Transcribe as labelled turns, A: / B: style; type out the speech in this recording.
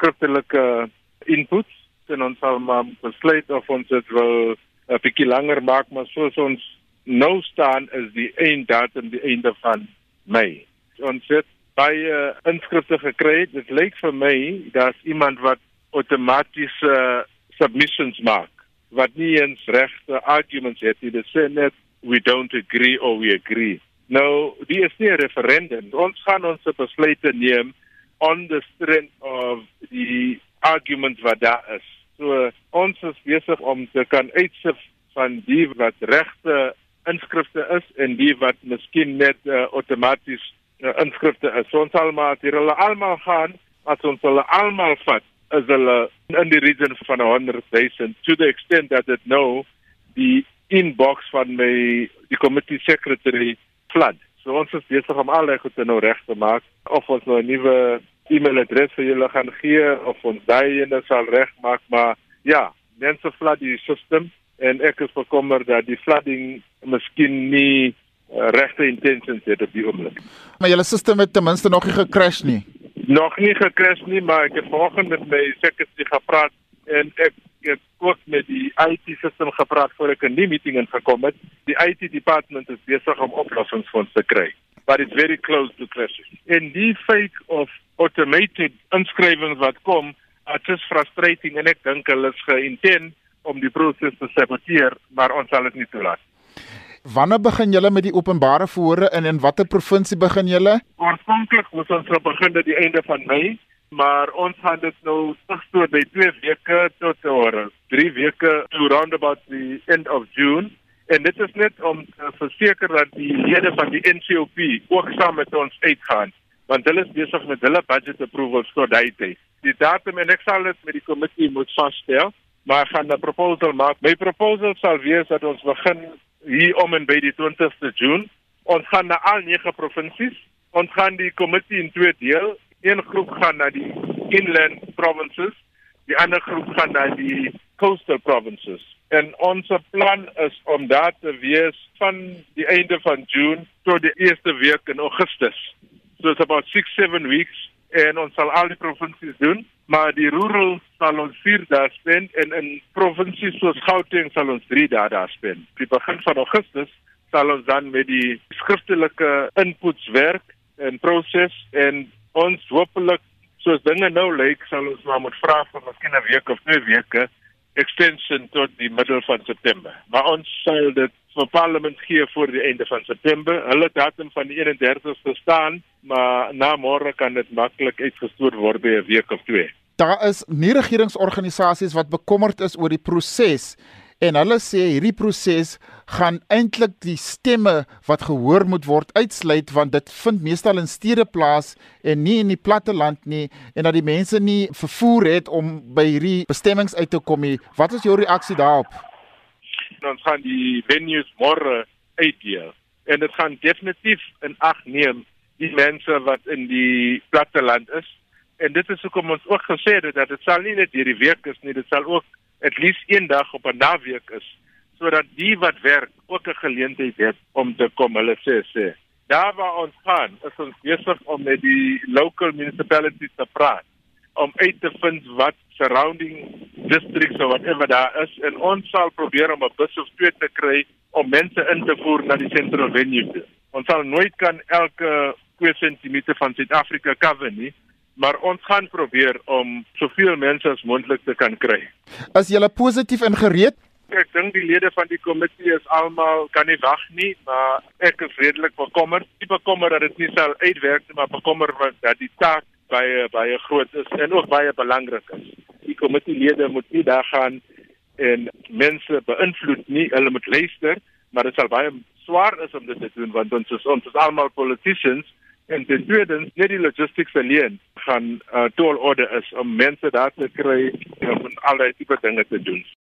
A: skriftelike inputs en ons sal maar besluit of ons dit wil 'n bietjie langer maak, maar soos ons nou staan is die einddatum die einde van Mei. Ons het baie inskrifte gekry. Dit lyk vir my daar's iemand wat outomatiese submissions maak wat nie eens regte arguments het nie. Dit sê net we don't agree or we agree. Nou, die is nie 'n referendum. Ons gaan ons besluite neem on the strength of die argument wat daar is. So ons is besig om te kan uitsif van die wat regte inskrifte is en die wat miskien net uh, outomaties uh, inskrifte is. So ons sal maar hier hulle almal gaan as ons hulle almal vat is hulle in die region van 100 000 to the extent that it know die inbox van my die committee secretary flood. So ons is besig om al reg te nou reg te maak of ons nou 'n nuwe e-mailadres vir julle gaan gee of ons daai ene sal regmaak maar ja, mense flood die system en ek is bekommer dat die flooding miskien nie uh, regte intentions het op die oomblik.
B: Maar julle stelsel het ten minste nog nie gecrash nie.
A: Nog nie gecrash nie, maar ek het vanoggend met my sekretary gepraat en ek het ook met die IT stelsel gepraat voor ek in die meeting ingekom het. Die IT department is besig om oplossings vir ons te kry. But it's very close to crash. En die fake of automated inskrywings wat kom, it's just frustrating en ek dink hulle is geïntent om die proses te saboteer, maar ons sal dit nie toelaat.
B: Wanneer begin julle met die openbare verhore en in watter provinsie begin julle?
A: Oorspronklik moes ons nou begin aan die einde van Mei, maar ons gaan dit nou terugstoot by 2 weke tot oor 3 weke to round about the end of June. En dit is net om te verseker dat die lede van die NCOP ook saam met ons uitgaan, want hulle is besig met hulle budget approvals tot daai tyd. Die datum en ek sal dit met die komitee moet vasstel, maar gaan 'n proposal maak. My proposal sal wees dat ons begin hier om en by die 20ste Junie. Ons gaan na al nege provinsies. Ons gaan die komitee in twee deel. Een groep gaan na die inland provinces, die ander groep gaan na die coastal provinces. En ons plan is om daar te wees van die einde van Junie tot die eerste week in Augustus. So it's about 6-7 weeks en ons sal al die provinsies doen maar die rural sal ons 4 dae spend en in provinsies soos Gauteng sal ons 3 dae daar spend. Die begin van Augustus sal ons dan met die skriftelike inputs werk en proses en ons hopelik soos dinge nou lyk sal ons maar moet vra vir miskien 'n week of 2 weke extension tot die middel van September. Maar ons sal dit vir parlement gee voor die einde van September. Hulle datum van die 31ste staan, maar na môre kan dit maklik uitgestoor word by 'n week of 2
B: daar is nie regeringsorganisasies wat bekommerd is oor die proses en hulle sê hierdie proses gaan eintlik die stemme wat gehoor moet word uitsluit want dit vind meestal in stede plaas en nie in die platte land nie en dat die mense nie vervoer het om by hierdie bestemmings uit te kom nie. Wat is jou reaksie daarop?
A: Ons gaan die venues môre uitdeel en dit gaan definitief in ag neem die mense wat in die platte land is en dit is hoekom ons ook gesê het dat dit sal nie net hierdie week is nie, dit sal ook at least een dag op 'n naweek is sodat die wat werk ook 'n geleentheid het om te kom hulle sê sê. Daar waar ons gaan, is ons besig om met die local municipalities te praat om uit te vind wat surrounding districts of whatever daar is en ons sal probeer om 'n bus of twee te kry om mense in te voer na die central venue. Ons sal nooit kan elke 2 cm van Suid-Afrika cover nie, maar ons gaan probeer om soveel mense as moontlik te kan kry.
B: As jy positief ingereed
A: Ek dink die lede van die komitee is almal kan nie wag nie, maar ek is redelik bekommerd. Ek bekommer dat dit nie sal uitwerk nie, maar bekommer dat die taak baie baie groot is en ook baie belangrik is. Die komitee lede moet nie daar gaan en mense beïnvloed nie. Hulle moet luister, maar dit sal baie swaar is om dit te doen want ons is ons is almal politicians En ten tweede, net die logistics alleen gaan uh, tool order is om mense daar te kry om allerlei tipe dinge te doen.